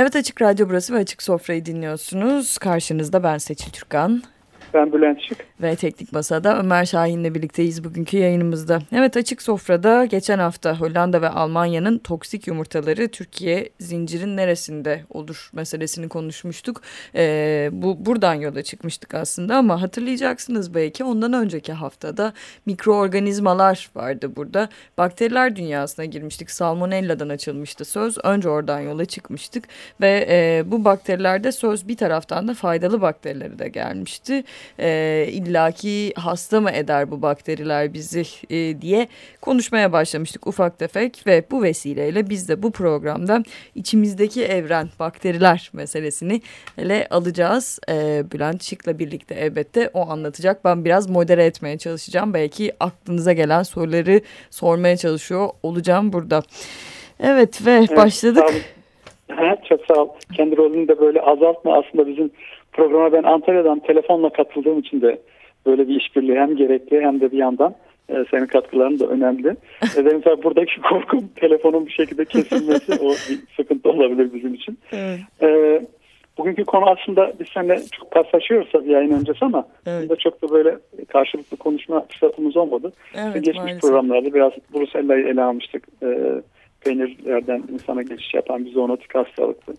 Evet Açık Radyo burası ve Açık Sofra'yı dinliyorsunuz. Karşınızda ben Seçil Türkan. Ben Bülent Şık. Ve Teknik Masa'da Ömer Şahin'le birlikteyiz bugünkü yayınımızda. Evet Açık Sofra'da geçen hafta Hollanda ve Almanya'nın toksik yumurtaları Türkiye zincirin neresinde olur meselesini konuşmuştuk. Ee, bu Buradan yola çıkmıştık aslında ama hatırlayacaksınız belki ondan önceki haftada mikroorganizmalar vardı burada. Bakteriler dünyasına girmiştik. Salmonella'dan açılmıştı söz. Önce oradan yola çıkmıştık ve e, bu bakterilerde söz bir taraftan da faydalı bakterileri de gelmişti e, illaki hasta mı eder bu bakteriler bizi e, diye konuşmaya başlamıştık ufak tefek ve bu vesileyle biz de bu programda içimizdeki evren bakteriler meselesini ele alacağız. E, Bülent Şık'la birlikte elbette o anlatacak. Ben biraz modere etmeye çalışacağım. Belki aklınıza gelen soruları sormaya çalışıyor olacağım burada. Evet ve evet, başladık. Sağ olun. çok sağ ol. Kendi rolünü de böyle azaltma aslında bizim programa ben Antalya'dan telefonla katıldığım için de böyle bir işbirliği hem gerekli hem de bir yandan e, senin katkıların da önemli. e, benim tabii buradaki korkum telefonun bir şekilde kesilmesi o bir sıkıntı olabilir bizim için. Evet. E, bugünkü konu aslında biz seninle çok paslaşıyoruz tabii yayın öncesi ama evet. çok da böyle karşılıklı konuşma fırsatımız olmadı. Evet, Geçmiş maalesef. programlarda biraz Brusella'yı ele almıştık. E, peynirlerden insana geçiş yapan bir zoonotik hastalıktı.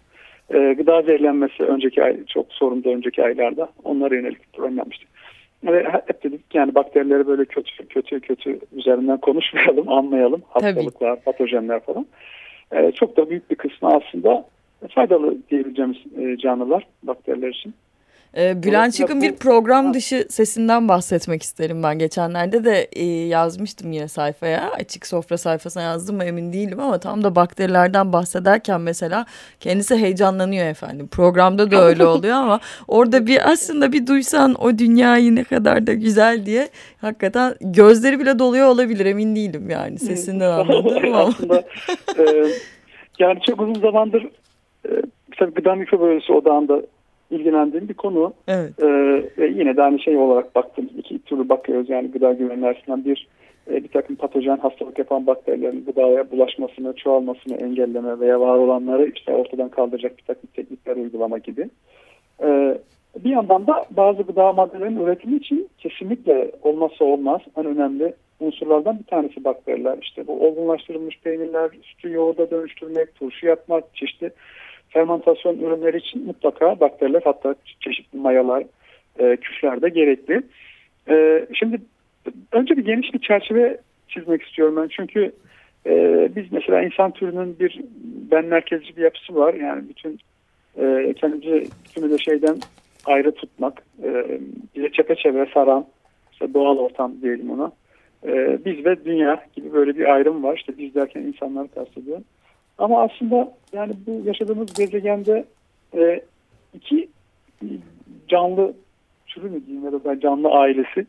E, gıda zehirlenmesi önceki ay çok sorundu önceki aylarda. Onlara yönelik yapmıştık. Ve hep dedik yani bakterileri böyle kötü kötü kötü üzerinden konuşmayalım, anlayalım. Hastalıklar, Tabii. patojenler falan. E, çok da büyük bir kısmı aslında faydalı diyebileceğimiz e, canlılar bakteriler için. Ee, Bülent Çık'ın bir program dışı sesinden bahsetmek isterim ben. Geçenlerde de e, yazmıştım yine sayfaya. Açık sofra sayfasına yazdım mı emin değilim ama tam da bakterilerden bahsederken mesela kendisi heyecanlanıyor efendim. Programda da öyle oluyor ama orada bir aslında bir duysan o dünyayı ne kadar da güzel diye hakikaten gözleri bile doluyor olabilir emin değilim yani sesinden anladım ama. aslında e, yani çok uzun zamandır e, tabii gıda mikrobiyolojisi odağında ilgilendiğim bir konu. Evet. Ee, ve yine de aynı şey olarak baktım. İki türlü bakıyoruz yani gıda güvenliği açısından. Bir, e, bir takım patojen hastalık yapan bakterilerin gıdaya bulaşmasını, çoğalmasını engelleme veya var olanları işte ortadan kaldıracak bir takım teknikler uygulama gibi. Ee, bir yandan da bazı gıda maddelerinin üretimi için kesinlikle olmazsa olmaz en önemli unsurlardan bir tanesi bakteriler. İşte bu olgunlaştırılmış peynirler, sütü yoğurda dönüştürmek, turşu yapmak, çeşitli fermentasyon ürünleri için mutlaka bakteriler hatta çeşitli mayalar, e, küfler de gerekli. E, şimdi önce bir geniş bir çerçeve çizmek istiyorum ben. Çünkü e, biz mesela insan türünün bir ben merkezci bir yapısı var. Yani bütün e, kendimizi bütünü de şeyden ayrı tutmak, e, bize çepeçevre saran, işte doğal ortam diyelim ona. E, biz ve dünya gibi böyle bir ayrım var. İşte biz derken insanları kastediyorum. Ama aslında yani bu yaşadığımız gezegende e, iki canlı türü mü diyeyim ya da canlı ailesi.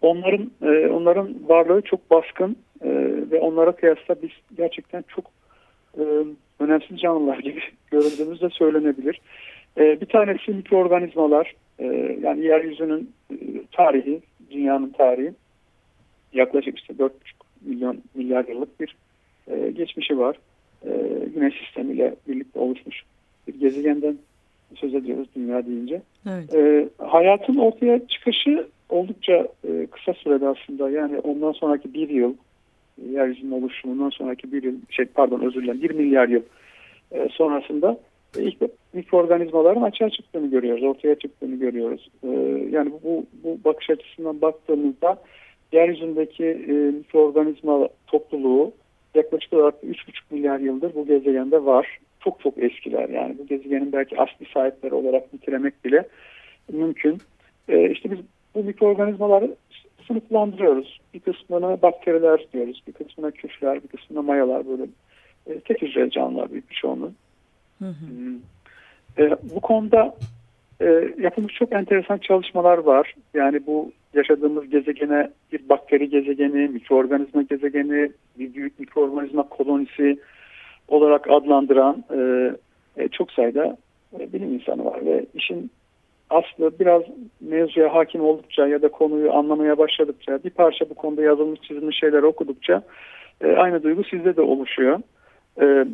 Onların e, onların varlığı çok baskın e, ve onlara kıyasla biz gerçekten çok e, önemsiz canlılar gibi görüldüğümüz de söylenebilir. E, bir tanesi mikroorganizmalar e, yani yeryüzünün e, tarihi, dünyanın tarihi yaklaşık işte 4,5 milyon milyar yıllık bir e, geçmişi var e, güneş sistemiyle birlikte oluşmuş bir gezegenden söz ediyoruz dünya deyince. Evet. E, hayatın ortaya çıkışı oldukça e, kısa sürede aslında yani ondan sonraki bir yıl yeryüzünün oluşumundan sonraki bir yıl şey pardon özür dilerim bir milyar yıl e, sonrasında e, ilk mikroorganizmaların açığa çıktığını görüyoruz, ortaya çıktığını görüyoruz. E, yani bu, bu bakış açısından baktığımızda yeryüzündeki e, mikroorganizma topluluğu yaklaşık olarak 3,5 milyar yıldır bu gezegende var. Çok çok eskiler yani bu gezegenin belki asli sahipleri olarak nitelemek bile mümkün. Ee, işte biz bu mikroorganizmaları sınıflandırıyoruz. Bir kısmına bakteriler diyoruz, bir kısmına küfler, bir kısmına mayalar böyle e, tek hücreli canlılar büyük bir çoğunluğu. Hı hı. E, bu konuda e, yapılmış çok enteresan çalışmalar var. Yani bu yaşadığımız gezegene bir bakteri gezegeni, mikroorganizma gezegeni, bir büyük mikroorganizma kolonisi olarak adlandıran e, e, çok sayıda e, bilim insanı var ve işin aslı biraz mevzuya hakim oldukça ya da konuyu anlamaya başladıkça bir parça bu konuda yazılmış çizilmiş şeyler okudukça e, aynı duygu sizde de oluşuyor. E,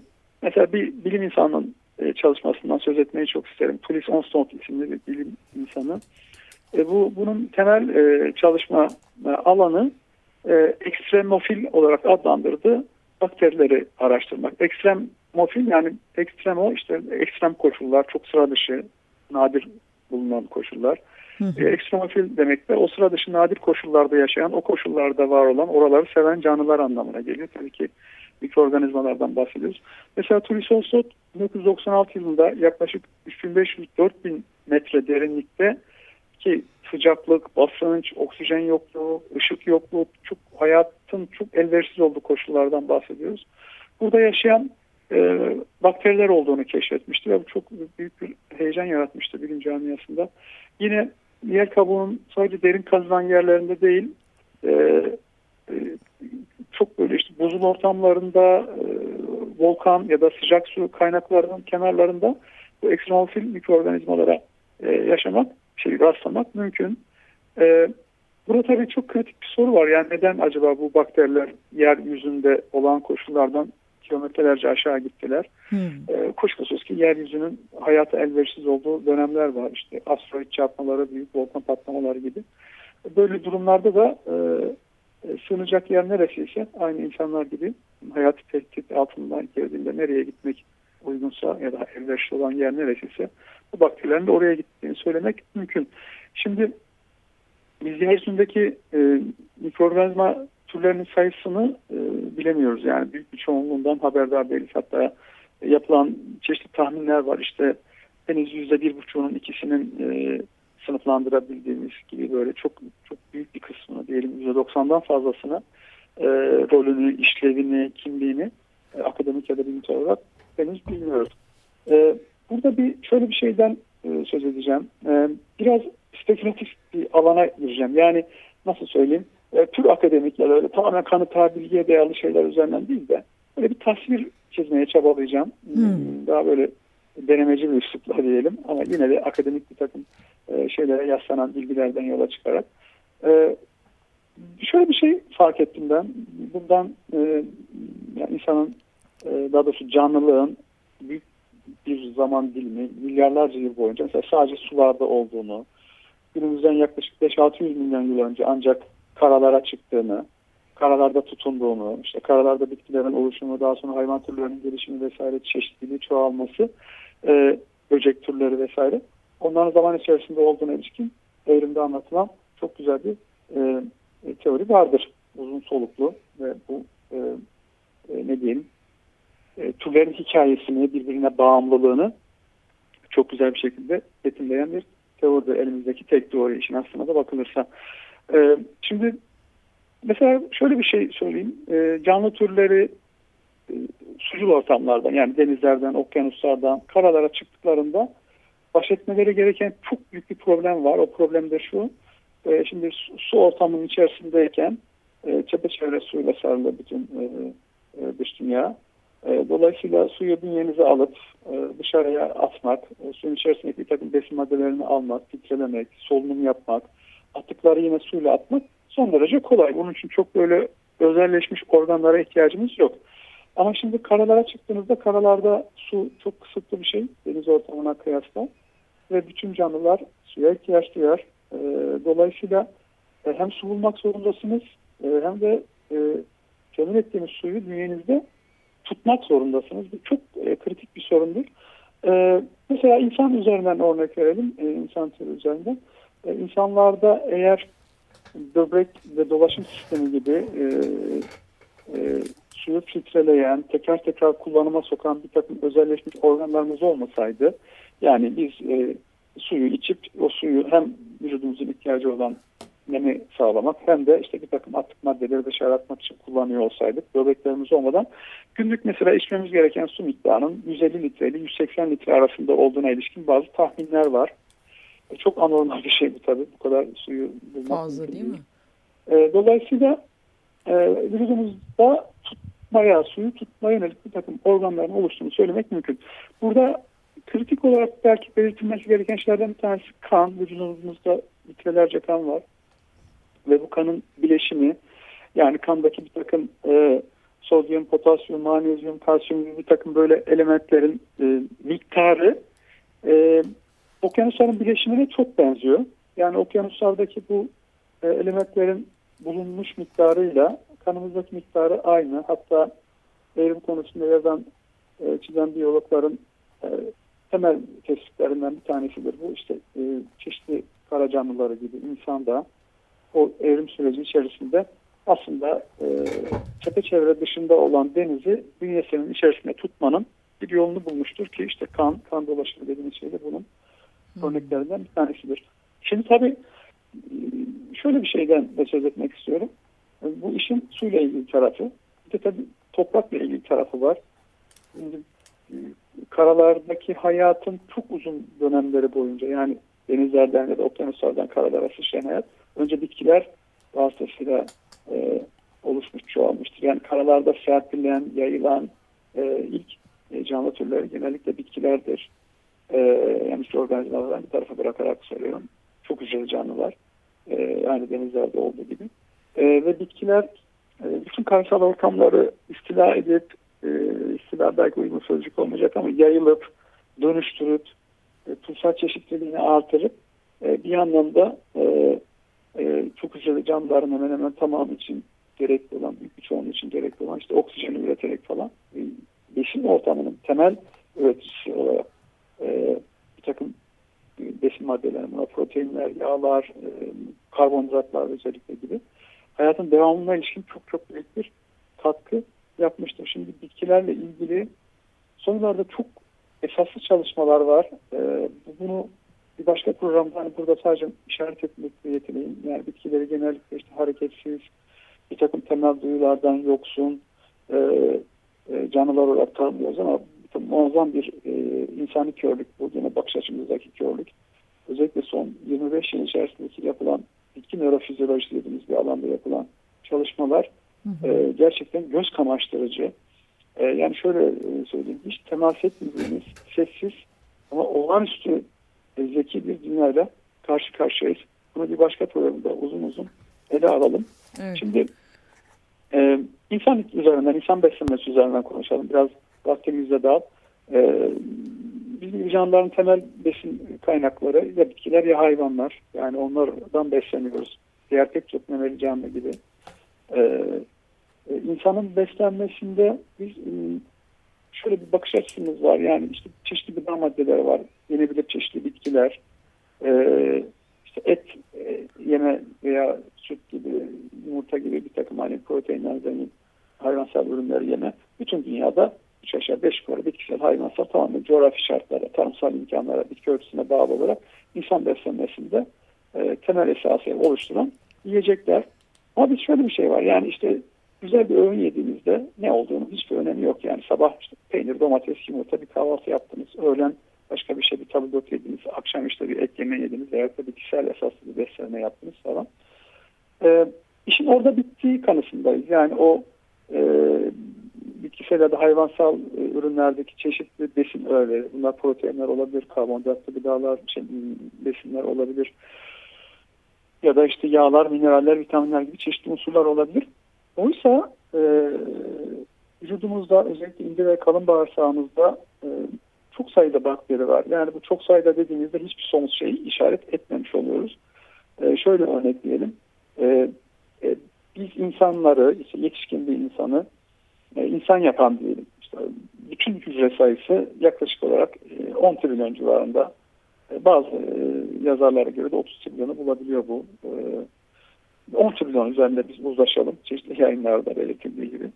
mesela bir bilim insanının e, çalışmasından söz etmeyi çok isterim. Tulis Onstott isimli bir bilim insanı. E, bu Bunun temel e, çalışma e, alanı e, ekstremofil olarak adlandırdığı bakterileri araştırmak. Ekstremofil yani ekstremo işte ekstrem koşullar, çok sıra dışı, nadir bulunan koşullar. Hı hı. E, ekstremofil demek de o sıra dışı nadir koşullarda yaşayan, o koşullarda var olan, oraları seven canlılar anlamına geliyor. Tabii ki mikroorganizmalardan bahsediyoruz. Mesela Tulisosot 1996 yılında yaklaşık 3500-4000 metre derinlikte ki sıcaklık, basınç, oksijen yokluğu, ışık yokluğu, çok hayatın çok elverişsiz olduğu koşullardan bahsediyoruz. Burada yaşayan e, bakteriler olduğunu keşfetmişti ve bu çok büyük bir heyecan yaratmıştı bilim camiasında. Yine yer kabuğunun sadece derin kazılan yerlerinde değil, e, e, çok böyle işte buzul ortamlarında, e, volkan ya da sıcak su kaynaklarının kenarlarında bu ekstremofil mikroorganizmalara e, yaşamak, şey rastlamak mümkün. E, burada tabii çok kritik bir soru var. Yani neden acaba bu bakteriler yeryüzünde olan koşullardan kilometrelerce aşağı gittiler. Hmm. E, kuşkusuz ki yeryüzünün hayata elverişsiz olduğu dönemler var. İşte asteroid çarpmaları, büyük volkan patlamaları gibi. Böyle durumlarda da e, e, sığınacak yer neresiyse aynı insanlar gibi hayatı tehdit altından girdiğinde nereye gitmek uygunsa ya da elverişli olan yer neresiyse bu bakterilerin de oraya gittiğini söylemek mümkün. Şimdi biz yeryüzündeki e, mikroorganizma türlerinin sayısını e, bilemiyoruz. Yani büyük bir çoğunluğundan haberdar değiliz. Hatta yapılan çeşitli tahminler var. İşte henüz yüzde bir buçuğunun ikisinin e, sınıflandırabildiğimiz gibi böyle çok çok büyük bir kısmını diyelim %90'dan fazlasını e, rolünü, işlevini, kimliğini e, akademik ya da bilimsel olarak henüz bilmiyoruz. E, burada bir şöyle bir şeyden e, söz edeceğim. E, biraz spekülatif bir alana gireceğim. Yani nasıl söyleyeyim? E, tür akademik ya da öyle tamamen kanıta, bilgiye dayalı şeyler üzerinden değil de böyle bir tasvir çizmeye çabalayacağım. Hmm. Daha böyle denemeci bir üslupla diyelim ama yine de akademik bir takım e, şeylere yaslanan bilgilerden yola çıkarak. E, şöyle bir şey fark ettim ben. Bundan e, yani insanın daha doğrusu canlılığın büyük bir zaman dilimi milyarlarca yıl boyunca mesela sadece sularda olduğunu günümüzden yaklaşık 5-600 milyon yıl önce ancak karalara çıktığını, karalarda tutunduğunu, işte karalarda bitkilerin oluşumu, daha sonra hayvan türlerinin gelişimi vesaire çeşitliliği çoğalması, e, böcek türleri vesaire onların zaman içerisinde olduğuna ilişkin evrimde anlatılan çok güzel bir e, e, teori vardır. Uzun soluklu ve bu e, e, ne diyeyim e, türlerin hikayesini, birbirine bağımlılığını çok güzel bir şekilde betimleyen bir teoridir. Elimizdeki tek teori işin aslına da bakılırsa. E, şimdi mesela şöyle bir şey söyleyeyim. E, canlı türleri e, sucul ortamlardan yani denizlerden, okyanuslardan, karalara çıktıklarında baş etmeleri gereken çok büyük bir problem var. O problem de şu. E, şimdi su, su ortamının içerisindeyken e, çepeçevre suyla sarılı bütün e, e, dış dünya. E, dolayısıyla suyu bünyenize alıp e, dışarıya atmak, e, suyun içerisindeki bir takım besin maddelerini almak, filtrelemek, solunum yapmak, atıkları yine suyla atmak son derece kolay. Bunun için çok böyle özelleşmiş organlara ihtiyacımız yok. Ama şimdi karalara çıktığınızda karalarda su çok kısıtlı bir şey deniz ortamına kıyasla ve bütün canlılar suya ihtiyaç duyar. Dolayısıyla hem su bulmak zorundasınız hem de temin ettiğiniz suyu dünyanızda tutmak zorundasınız. Bu çok e, kritik bir sorundur. E, mesela insan üzerinden örnek verelim. E, insan türü üzerinden. E, insanlarda eğer böbrek ve dolaşım sistemi gibi e, e, suyu filtreleyen, tekrar tekrar kullanıma sokan bir takım özelleşmiş organlarımız olmasaydı, yani biz e, suyu içip o suyu hem vücudumuzun ihtiyacı olan nemi sağlamak hem de işte bir takım atık maddeleri dışarı atmak için kullanıyor olsaydık böbreklerimiz olmadan günlük mesela içmemiz gereken su miktarının 150 litre ile 180 litre arasında olduğuna ilişkin bazı tahminler var. E, çok anormal bir şey bu tabii. Bu kadar suyu bulmak. Fazla değil mi? E, dolayısıyla e, vücudumuzda tutmaya, suyu tutmaya yönelik bir takım organların oluştuğunu söylemek mümkün. Burada kritik olarak belki belirtilmesi gereken şeylerden bir tanesi kan. Vücudumuzda litrelerce kan var. Ve bu kanın bileşimi yani kandaki bir takım e, sodyum, potasyum, manezyum, kalsiyum gibi bir takım böyle elementlerin e, miktarı e, okyanusların bileşimine çok benziyor. Yani okyanuslardaki bu e, elementlerin bulunmuş miktarıyla kanımızdaki miktarı aynı. Hatta evrim konusunda yazan, e, çizen biyologların e, temel tespitlerinden bir tanesidir. Bu işte e, çeşitli kara canlıları gibi insanda o evrim süreci içerisinde aslında e, çepeçevre dışında olan denizi bünyesinin içerisinde tutmanın bir yolunu bulmuştur ki işte kan, kan dolaşımı dediğimiz şey de bunun hmm. örneklerinden bir tanesidir. Şimdi tabii şöyle bir şeyden de söz etmek istiyorum. Bu işin suyla ilgili tarafı. Bir de tabii toprakla ilgili tarafı var. Şimdi, karalardaki hayatın çok uzun dönemleri boyunca yani denizlerden ya da okyanuslardan karalara sıçrayan hayat önce bitkiler vasıtasıyla e, oluşmuş, çoğalmıştır. Yani karalarda serpilen, yayılan e, ilk e, canlı türleri genellikle bitkilerdir. E, yani işte organizmalardan bir tarafa bırakarak söylüyorum. Çok hücreli canlılar. E, aynı denizlerde olduğu gibi. E, ve bitkiler e, bütün karasal ortamları istila edip e, istila belki uygun sözcük olmayacak ama yayılıp, dönüştürüp, e, tutsal çeşitliliğini artırıp e, bir yandan da e, e, çok hücreli canlıların hemen hemen tamamı için gerekli olan, büyük bir çoğunluğu için gerekli olan işte oksijeni üreterek falan e, besin ortamının temel üreticisi olarak e, bir takım besin maddeleri, buna proteinler, yağlar, e, karbonhidratlar özellikle gibi hayatın devamına ilişkin çok çok büyük bir katkı yapmıştır. Şimdi bitkilerle ilgili son yıllarda çok esaslı çalışmalar var. E, bunu bir başka programda hani burada sadece işaret etmek yeteneğim. Yani bitkileri genellikle işte hareketsiz, bir takım temel duyulardan yoksun e, e, canlılar olarak tanımlıyoruz ama muazzam bir e, insani körlük bu yine bakış açımızdaki körlük. Özellikle son 25 yıl içerisindeki yapılan bitki nörofizyolojisi dediğimiz bir alanda yapılan çalışmalar hı hı. E, gerçekten göz kamaştırıcı. E, yani şöyle e, söyleyeyim, hiç temas etmediğimiz sessiz ama olağanüstü zeki bir dünyayla karşı karşıyayız. Bunu bir başka programda uzun uzun ele alalım. Evet. Şimdi e, insan üzerinden, insan beslenmesi üzerinden konuşalım. Biraz vaktimizde dağıl. E, bizim canlıların temel besin kaynakları ya bitkiler ya hayvanlar. Yani onlardan besleniyoruz. Diğer pek çok memeli canlı gibi. E, e, insanın beslenmesinde biz e, şöyle bir bakış açımız var. Yani işte çeşitli gıda maddeleri var. Yenebilir çeşitli bitkiler. E, işte et e, yeme veya süt gibi, yumurta gibi bir takım hani proteinler zengin hayvansal ürünleri yeme. Bütün dünyada üç aşağı beş yukarı bitkisel hayvansal tamamen coğrafi şartlara, tarımsal imkanlara, bitki örtüsüne bağlı olarak insan beslenmesinde e, temel esası oluşturan yiyecekler. Ama bir şöyle bir şey var. Yani işte güzel bir öğün yediğinizde ne olduğunu hiçbir önemi yok. Yani sabah işte peynir, domates, yumurta bir kahvaltı yaptınız. Öğlen başka bir şey bir tabldot yediniz. Akşam işte bir et yemeği yediniz. Veya da bitkisel esaslı bir beslenme yaptınız falan. Ee, işin orada bittiği kanısındayız. Yani o e, bitkisel ya da hayvansal e, ürünlerdeki çeşitli besin öğeleri. Bunlar proteinler olabilir, karbonhidratlı gıdalar, şey, besinler olabilir. Ya da işte yağlar, mineraller, vitaminler gibi çeşitli unsurlar olabilir. Oysa e, vücudumuzda özellikle ince ve kalın bağırsağımızda e, çok sayıda bakteri var. Yani bu çok sayıda dediğimizde hiçbir somut şeyi işaret etmemiş oluyoruz. E, şöyle örnekleyelim. E, e, biz insanları, işte yetişkin bir insanı e, insan yapan diyelim. İşte bütün hücre sayısı yaklaşık olarak e, 10 trilyon civarında. E, bazı e, yazarlara göre de 30 trilyonu bulabiliyor bu. E, 10 trilyon üzerinde biz uzlaşalım. Çeşitli yayınlarda belirtildiği gibi.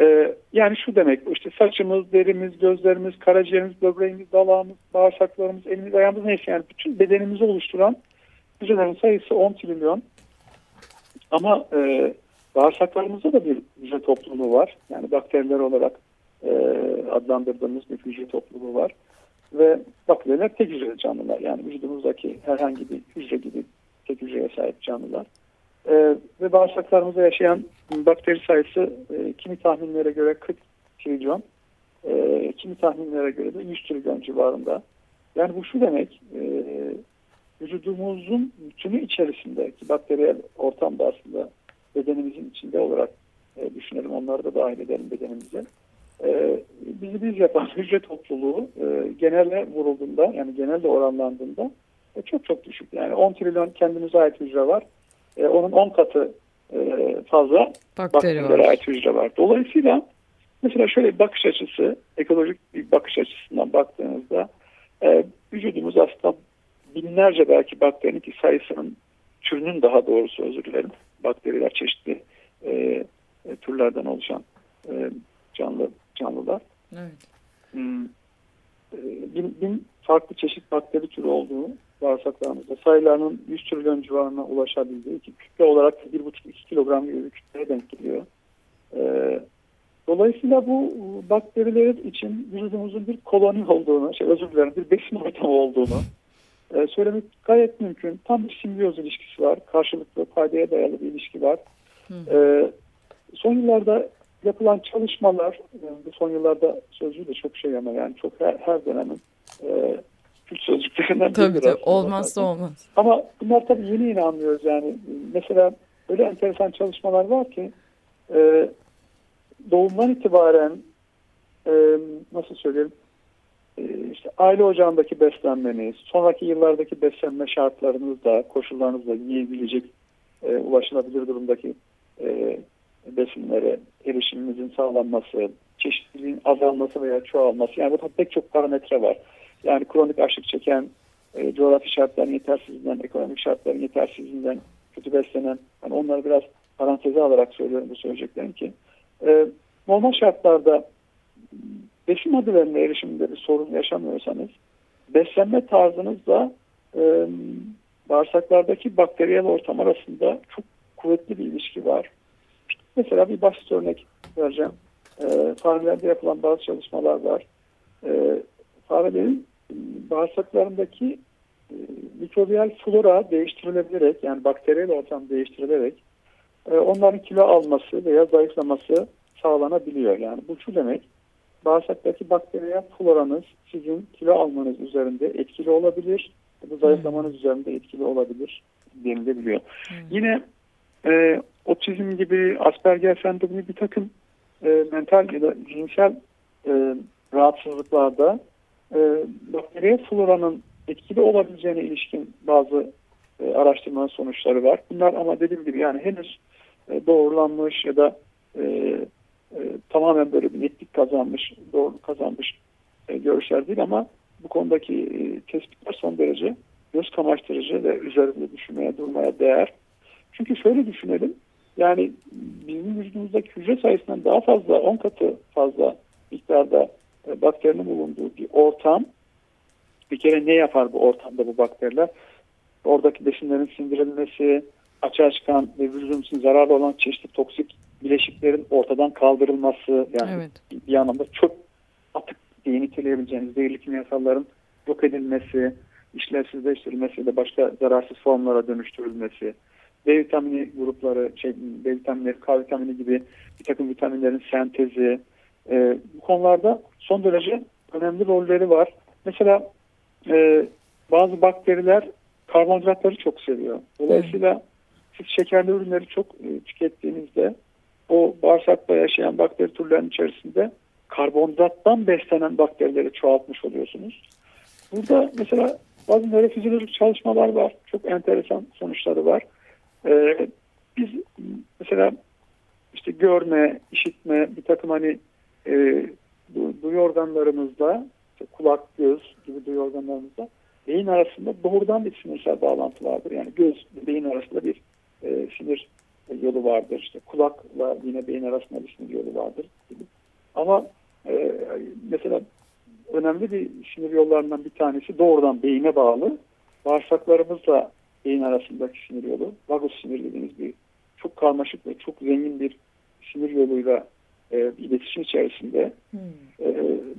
Ee, yani şu demek işte saçımız, derimiz, gözlerimiz, karaciğerimiz, böbreğimiz, dalağımız, bağırsaklarımız, elimiz, ayağımız neyse yani bütün bedenimizi oluşturan hücrelerin sayısı 10 trilyon. Ama e, bağırsaklarımızda da bir hücre topluluğu var. Yani bakteriler olarak e, adlandırdığımız bir hücre topluluğu var. Ve bakteriler tek hücreli canlılar. Yani vücudumuzdaki herhangi bir hücre gibi tek hücreye sahip canlılar. E, ve bağırsaklarımızda yaşayan bakteri sayısı e, kimi tahminlere göre 40 trilyon, e, kimi tahminlere göre de 100 trilyon civarında. Yani bu şu demek, e, vücudumuzun bütünü içerisindeki bakteriyel ortamda aslında bedenimizin içinde olarak e, düşünelim. Onları da dahil edelim bedenimize. E, bizi biz yapan hücre topluluğu e, genelde vurulduğunda yani genelde oranlandığında e, çok çok düşük. Yani 10 trilyon kendimize ait hücre var. E, onun 10 katı e, fazla Bakteri bakterilere ait hücre var. Dolayısıyla mesela şöyle bir bakış açısı, ekolojik bir bakış açısından baktığınızda e, vücudumuz aslında binlerce belki bakterinin ki sayısının türünün daha doğrusu özür dilerim. Bakteriler çeşitli e, e, türlerden oluşan e, canlı canlılar. Evet. Hmm, e, bin, bin farklı çeşit bakteri türü olduğu bağırsaklarımızda sayılarının 100 trilyon civarına ulaşabildiği ki kütle olarak 1,5-2 kilogram gibi bir kütleye denk geliyor. Ee, dolayısıyla bu bakterilerin için vücudumuzun bir koloni olduğunu, şey özür dilerim bir besin ortamı olduğunu e, söylemek gayet mümkün. Tam bir simbiyoz ilişkisi var. Karşılıklı faydaya dayalı bir ilişki var. E, son yıllarda yapılan çalışmalar, yani bu son yıllarda sözcüğü de çok şey ama yani çok her, her dönemin e, Türk sözcüklerinden tabii, tabii. Olmazsa zaten. olmaz. Ama bunlar tabii yeni yeni anlıyoruz yani. Mesela öyle enteresan çalışmalar var ki e, doğumdan itibaren e, nasıl söyleyeyim e, işte aile ocağındaki beslenmeniz, sonraki yıllardaki beslenme şartlarınızda, koşullarınızda yiyebilecek, e, ulaşılabilir durumdaki e, besinlere erişiminizin sağlanması, çeşitliliğin azalması veya çoğalması. Yani burada pek çok parametre var. Yani kronik açlık çeken, e, coğrafi şartların yetersizliğinden, ekonomik şartların yetersizliğinden kötü beslenen, yani onları biraz paranteze alarak söylüyorum bu söyleyeceklerim ki e, normal şartlarda besin maddelerine erişiminde bir sorun yaşamıyorsanız beslenme tarzınızla e, bağırsaklardaki bakteriyel ortam arasında çok kuvvetli bir ilişki var. Mesela bir basit örnek vereceğim. E, farelerde yapılan bazı çalışmalar var. E, farelerin bağırsaklarındaki e, mikrobiyal flora değiştirilebilerek yani bakteriyel ortam değiştirilerek e, onların kilo alması veya zayıflaması sağlanabiliyor. Yani bu şu demek bağırsaktaki bakteriyel floranız sizin kilo almanız üzerinde etkili olabilir. Bu zayıflamanız hmm. üzerinde etkili olabilir denilebiliyor. Hmm. Yine e, otizm gibi Asperger sendromu bir takım e, mental ya da zihinsel e, rahatsızlıklarda e, bakteriye floranın etkili olabileceğine ilişkin bazı e, araştırma sonuçları var. Bunlar ama dediğim gibi yani henüz e, doğrulanmış ya da e, e, tamamen böyle bir netlik kazanmış, doğru kazanmış e, görüşler değil ama bu konudaki e, tespitler son derece göz kamaştırıcı ve üzerinde düşünmeye, durmaya değer. Çünkü şöyle düşünelim, yani bizim vücudumuzdaki hücre sayısından daha fazla, 10 katı fazla miktarda bakterinin bulunduğu bir ortam. Bir kere ne yapar bu ortamda bu bakteriler? Oradaki besinlerin sindirilmesi, açığa çıkan ve vücudumuz için zararlı olan çeşitli toksik bileşiklerin ortadan kaldırılması yani evet. bir anlamda çok atık diye niteleyebileceğiniz zehirli kimyasalların yok edilmesi, işlevsizleştirilmesi da başka zararsız formlara dönüştürülmesi, B vitamini grupları, şey, B vitaminleri, K vitamini gibi bir takım vitaminlerin sentezi, e, bu konularda son derece önemli rolleri var. Mesela e, bazı bakteriler karbonhidratları çok seviyor. Dolayısıyla siz şekerli ürünleri çok e, tükettiğinizde o bağırsakta yaşayan bakteri türlerinin içerisinde karbonhidrattan beslenen bakterileri çoğaltmış oluyorsunuz. Burada mesela bazı nörofizyolojik çalışmalar var. Çok enteresan sonuçları var. Ee, biz mesela işte görme, işitme, bir takım hani e, du, duyu organlarımızda işte kulak, göz gibi duyu organlarımızda beyin arasında doğrudan bir sinirsel bağlantı vardır. Yani göz beyin arasında bir e, sinir yolu vardır. İşte kulakla yine beyin arasında bir sinir yolu vardır. Gibi. Ama e, mesela önemli bir sinir yollarından bir tanesi doğrudan beyine bağlı. Bağırsaklarımızla beyin arasındaki sinir yolu. Vagus sinir dediğimiz bir çok karmaşık ve çok zengin bir sinir yoluyla e, iletişim içerisinde. Hmm. E,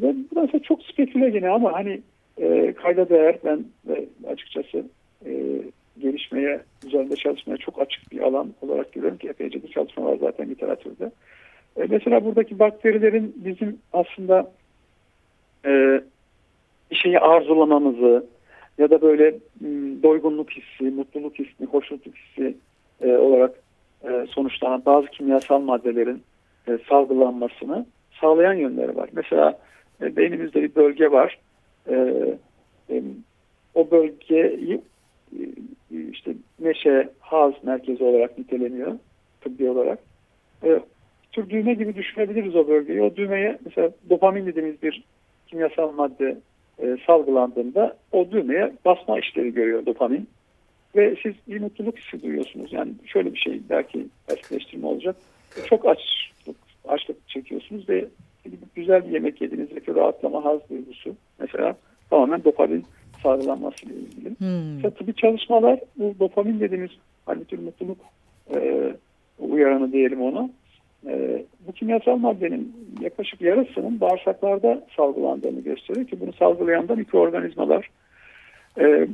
ve burası çok speküle gene ama hani e, kayda değer ben ve açıkçası e, gelişmeye, üzerinde çalışmaya çok açık bir alan olarak görüyorum ki epeyce bir çalışma var zaten literatürde. E, mesela buradaki bakterilerin bizim aslında e, bir şeyi arzulamamızı ya da böyle m, doygunluk hissi, mutluluk hissi, hoşnutluk hissi e, olarak e, sonuçlanan bazı kimyasal maddelerin e, salgılanmasını sağlayan yönleri var. Mesela e, beynimizde bir bölge var. E, e, o bölgeyi e, işte neşe, haz merkezi olarak niteleniyor tıbbi olarak. E, tür düğme gibi düşünebiliriz o bölgeyi. O düğmeye mesela dopamin dediğimiz bir kimyasal madde e, salgılandığında o düğmeye basma işleri görüyor dopamin. Ve siz bir mutluluk hissi duyuyorsunuz. Yani şöyle bir şey belki basitleştirme olacak. Çok açlık, açlık çekiyorsunuz ve güzel bir yemek yediğinizdeki rahatlama, haz duygusu mesela tamamen dopamin salgılanması ile ilgili. Hmm. İşte tıbbi çalışmalar bu dopamin dediğimiz hani tür mutluluk e, uyaranı diyelim ona. E, bu kimyasal maddenin yaklaşık yarısının bağırsaklarda salgılandığını gösteriyor ki bunu salgılayan da mikroorganizmalar. E,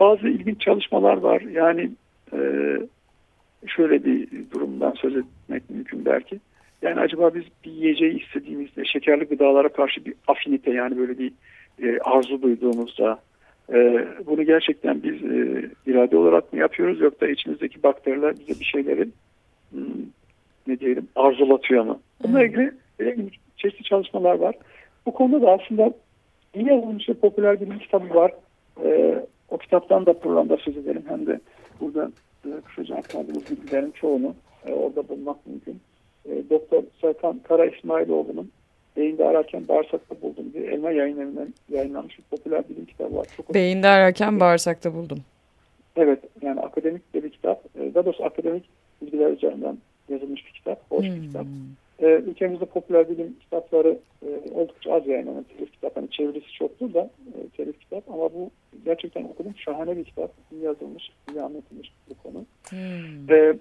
bazı ilginç çalışmalar var. Yani e, şöyle bir durumdan söz etmek mümkün belki. Yani acaba biz bir yiyeceği istediğimizde şekerli gıdalara karşı bir afinite yani böyle bir e, arzu duyduğumuzda e, bunu gerçekten biz e, irade olarak mı yapıyoruz yoksa içimizdeki bakteriler bize bir şeyleri hmm, ne diyelim arzulatıyor mu? Bununla ilgili e, çeşitli çalışmalar var. Bu konuda da aslında iyi yazılmış ve popüler bir kitabı var. E, o kitaptan da programda söz edelim. Hem de burada e, kısaca aktardığımız bilgilerin çoğunu e, orada bulmak mümkün. E, Doktor Serkan Kara İsmailoğlu'nun Beyinde ararken bağırsakta buldum diye elma yayınlarından yayınlanmış bir popüler bilim kitabı var. Çok Beyinde ararken bağırsakta buldum. Evet yani akademik bir kitap. E, daha doğrusu akademik bilgiler üzerinden yazılmış bir kitap. Hoş hmm. bir kitap. E, ülkemizde popüler bilim kitapları e, oldukça az yayınlanan telif kitap. Hani çevirisi çoktur da e, telif kitap ama bu gerçekten okudum. Şahane bir kitap. Yazılmış, iyi anlatılmış bu konu. Hmm. E,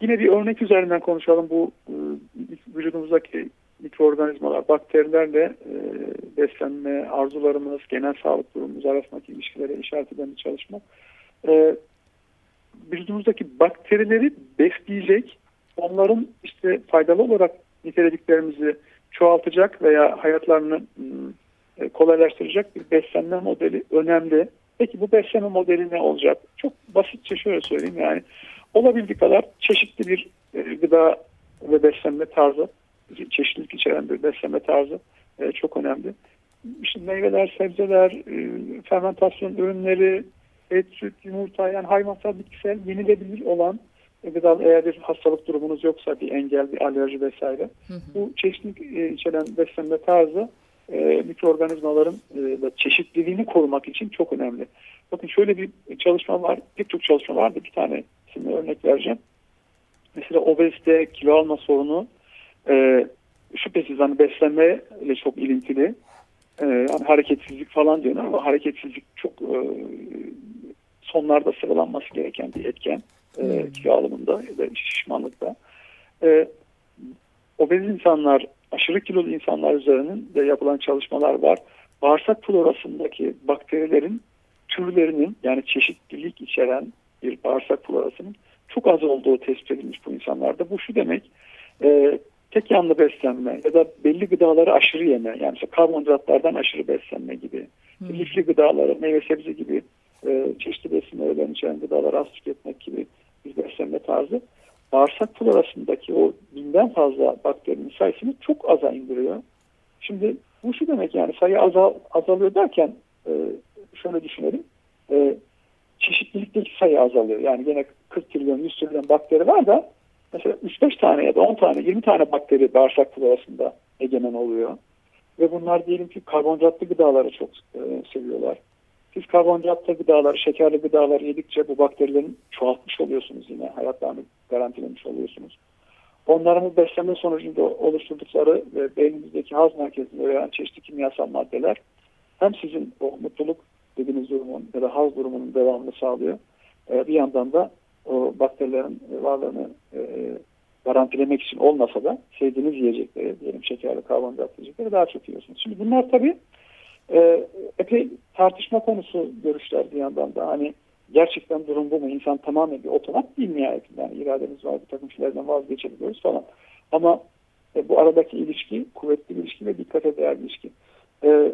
yine bir örnek üzerinden konuşalım. Bu e, vücudumuzdaki mikroorganizmalar, bakterilerle e, beslenme, arzularımız, genel sağlık durumumuz arasındaki ilişkilere işaret eden bir çalışma. E, vücudumuzdaki bakterileri besleyecek, onların işte faydalı olarak nitelediklerimizi çoğaltacak veya hayatlarını kolaylaştıracak bir beslenme modeli önemli. Peki bu beslenme modeli ne olacak? Çok basitçe şöyle söyleyeyim yani olabildiği kadar çeşitli bir e, gıda ve beslenme tarzı çeşitlilik içeren bir beslenme tarzı e, çok önemli. İşte meyveler, sebzeler, e, fermentasyon ürünleri, et, süt, yumurta yani hayvansal, bitkisel, yenilebilir olan gıda eğer bir hastalık durumunuz yoksa bir engel, bir alerji vesaire. Hı hı. Bu çeşitlilik içeren beslenme tarzı e, mikroorganizmaların e, çeşitliliğini korumak için çok önemli. Bakın şöyle bir çalışma var, pek çok çalışma var da bir tane şimdi örnek vereceğim. Mesela obezite, kilo alma sorunu e, şüphesiz hani beslenme ile çok ilintili. E, hani hareketsizlik falan diyorlar ama hareketsizlik çok e, sonlarda sıralanması gereken bir etken e, hmm. kilo alımında ya da şişmanlıkta. E, obez insanlar, aşırı kilolu insanlar üzerinde yapılan çalışmalar var. Bağırsak florasındaki bakterilerin türlerinin yani çeşitlilik içeren bir bağırsak florasının çok az olduğu tespit edilmiş bu insanlarda. Bu şu demek, e, tek yanlı beslenme ya da belli gıdaları aşırı yeme yani mesela karbonhidratlardan aşırı beslenme gibi hmm. lifli gıdaları meyve sebze gibi e, çeşitli besin öğelerini içeren gıdaları az tüketmek gibi bir beslenme tarzı bağırsak florasındaki o binden fazla bakterinin sayısını çok aza indiriyor. Şimdi bu şu demek yani sayı azal, azalıyor derken e, şöyle düşünelim. E, çeşitlilikteki sayı azalıyor. Yani yine 40 trilyon 100 trilyon bakteri var da mesela 3-5 tane ya da 10 tane 20 tane bakteri bağırsak florasında egemen oluyor. Ve bunlar diyelim ki karbonhidratlı gıdaları çok e, seviyorlar. Siz karbonhidratlı gıdaları, şekerli gıdaları yedikçe bu bakterilerin çoğaltmış oluyorsunuz yine. Hayatlarını garantilemiş oluyorsunuz. Onların bu beslenme sonucunda oluşturdukları ve beynimizdeki haz merkezinde veren çeşitli kimyasal maddeler hem sizin o mutluluk dediğiniz durumun ya da haz durumunun devamını sağlıyor. E, bir yandan da o bakterilerin varlığını e, garantilemek için olmasa da sevdiğiniz yiyecekleri, diyelim şekerli karbonhidrat yiyecekleri daha çok yiyorsunuz. Şimdi bunlar tabii e, epey tartışma konusu görüşler bir yandan da hani gerçekten durum bu mu? İnsan tamamen bir otomat değil nihayetinde. Yani irademiz var, bir takım şeylerden vazgeçebiliyoruz falan. Ama e, bu aradaki ilişki kuvvetli bir ilişki ve dikkate değer bir ilişki. E,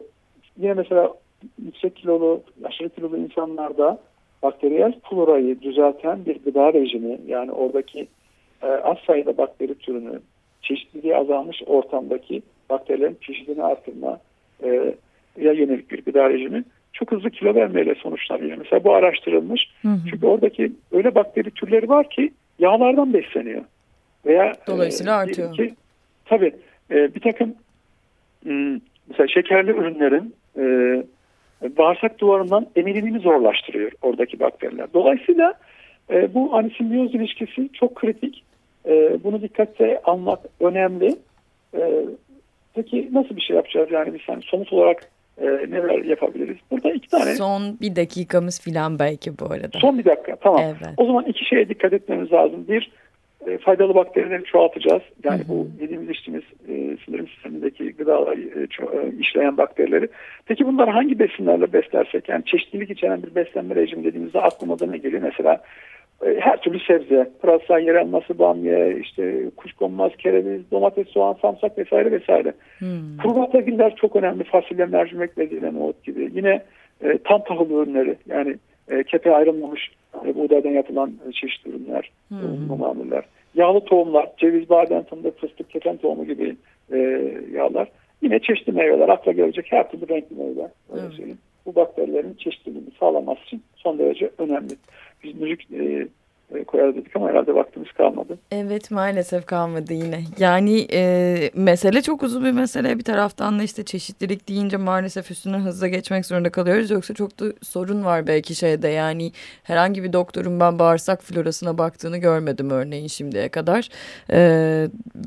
yine mesela yüksek kilolu, aşırı kilolu insanlarda bakteriyel florayı düzelten bir gıda rejimi yani oradaki e, az sayıda bakteri türünü çeşitliliği azalmış ortamdaki bakterilerin çeşidini artırma e, ya yönelik bir gıda rejimi çok hızlı kilo vermeyle sonuçlanıyor. Mesela bu araştırılmış. Hı hı. Çünkü oradaki öyle bakteri türleri var ki yağlardan besleniyor. Veya Dolayısıyla e, artıyor. Ki, tabii e, bir takım hmm, mesela şekerli ürünlerin e, bağırsak duvarından emilimini zorlaştırıyor oradaki bakteriler. Dolayısıyla e, bu hani simbiyoz ilişkisi çok kritik. E, bunu dikkate almak önemli. E, peki nasıl bir şey yapacağız? Yani biz hani somut olarak e, neler yapabiliriz? Burada iki tane. Son bir dakikamız filan belki bu arada. Son bir dakika tamam. Evet. O zaman iki şeye dikkat etmemiz lazım. Bir e, faydalı bakterileri çoğaltacağız. Yani bu yediğimiz içtiğimiz e, sindirim sistemindeki gıdaları e, e, işleyen bakterileri. Peki bunları hangi besinlerle beslersek yani çeşitlilik içeren bir beslenme rejimi dediğimizde aklıma da ne geliyor? Mesela e, her türlü sebze, pırasa, yer elması, bamya, işte kuşkonmaz, kereviz, domates, soğan, samsak vesaire vesaire. Hmm. Kuru baklagiller çok önemli. Fasulye, mercimek, bezelye, nohut gibi. Yine e, tam tahıl ürünleri yani e, kepe ayrılmamış e, buğdaydan yapılan e, çeşitli ürünler, hmm. mamuller. Yağlı tohumlar, ceviz, badem, fındık, fıstık, keten tohumu gibi e, yağlar. Yine çeşitli meyveler, akla gelecek her türlü renkli meyveler. Öyle Bu bakterilerin çeşitliliğini sağlaması için son derece önemli biz müzik e, e, koyarız dedik ama herhalde vaktimiz kalmadı. Evet maalesef kalmadı yine. Yani e, mesele çok uzun bir mesele. Bir taraftan da işte çeşitlilik deyince maalesef üstüne hızla geçmek zorunda kalıyoruz. Yoksa çok da sorun var belki şeyde. Yani herhangi bir doktorun ben bağırsak florasına baktığını görmedim örneğin şimdiye kadar. E,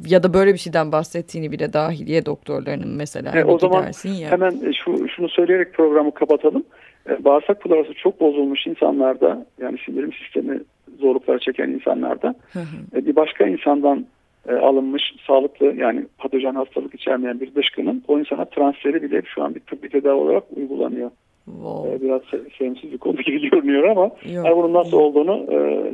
ya da böyle bir şeyden bahsettiğini bile dahiliye doktorlarının mesela. E, o zaman ya. hemen şu, şunu söyleyerek programı kapatalım. E, bağırsak florası çok bozulmuş insanlarda yani sindirim sistemi zorlukları çeken insanlarda e, bir başka insandan e, alınmış sağlıklı yani patojen hastalık içermeyen bir dışkının o insana transferi bile şu an bir tıbbi tedavi olarak uygulanıyor. Wow. Biraz sevimsiz bir konu gibi görünüyor ama yani bunun nasıl olduğunu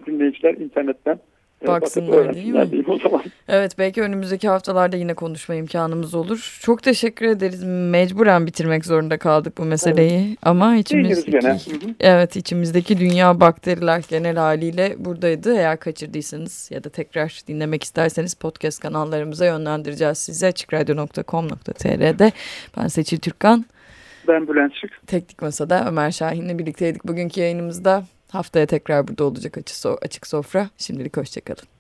dinleyiciler internetten baksınlar değil mi? O zaman. Evet belki önümüzdeki haftalarda yine konuşma imkanımız olur. Çok teşekkür ederiz. Mecburen bitirmek zorunda kaldık bu meseleyi. Evet. Ama içimizdeki, evet içimizdeki dünya bakteriler genel haliyle buradaydı. Eğer kaçırdıysanız ya da tekrar dinlemek isterseniz podcast kanallarımıza yönlendireceğiz sizi. Açıkradyo.com.tr'de ben Seçil Türkan. Ben Bülent Şık. Teknik Masa'da Ömer Şahin'le birlikteydik bugünkü yayınımızda. Haftaya tekrar burada olacak açık, so sofra. Şimdilik hoşçakalın.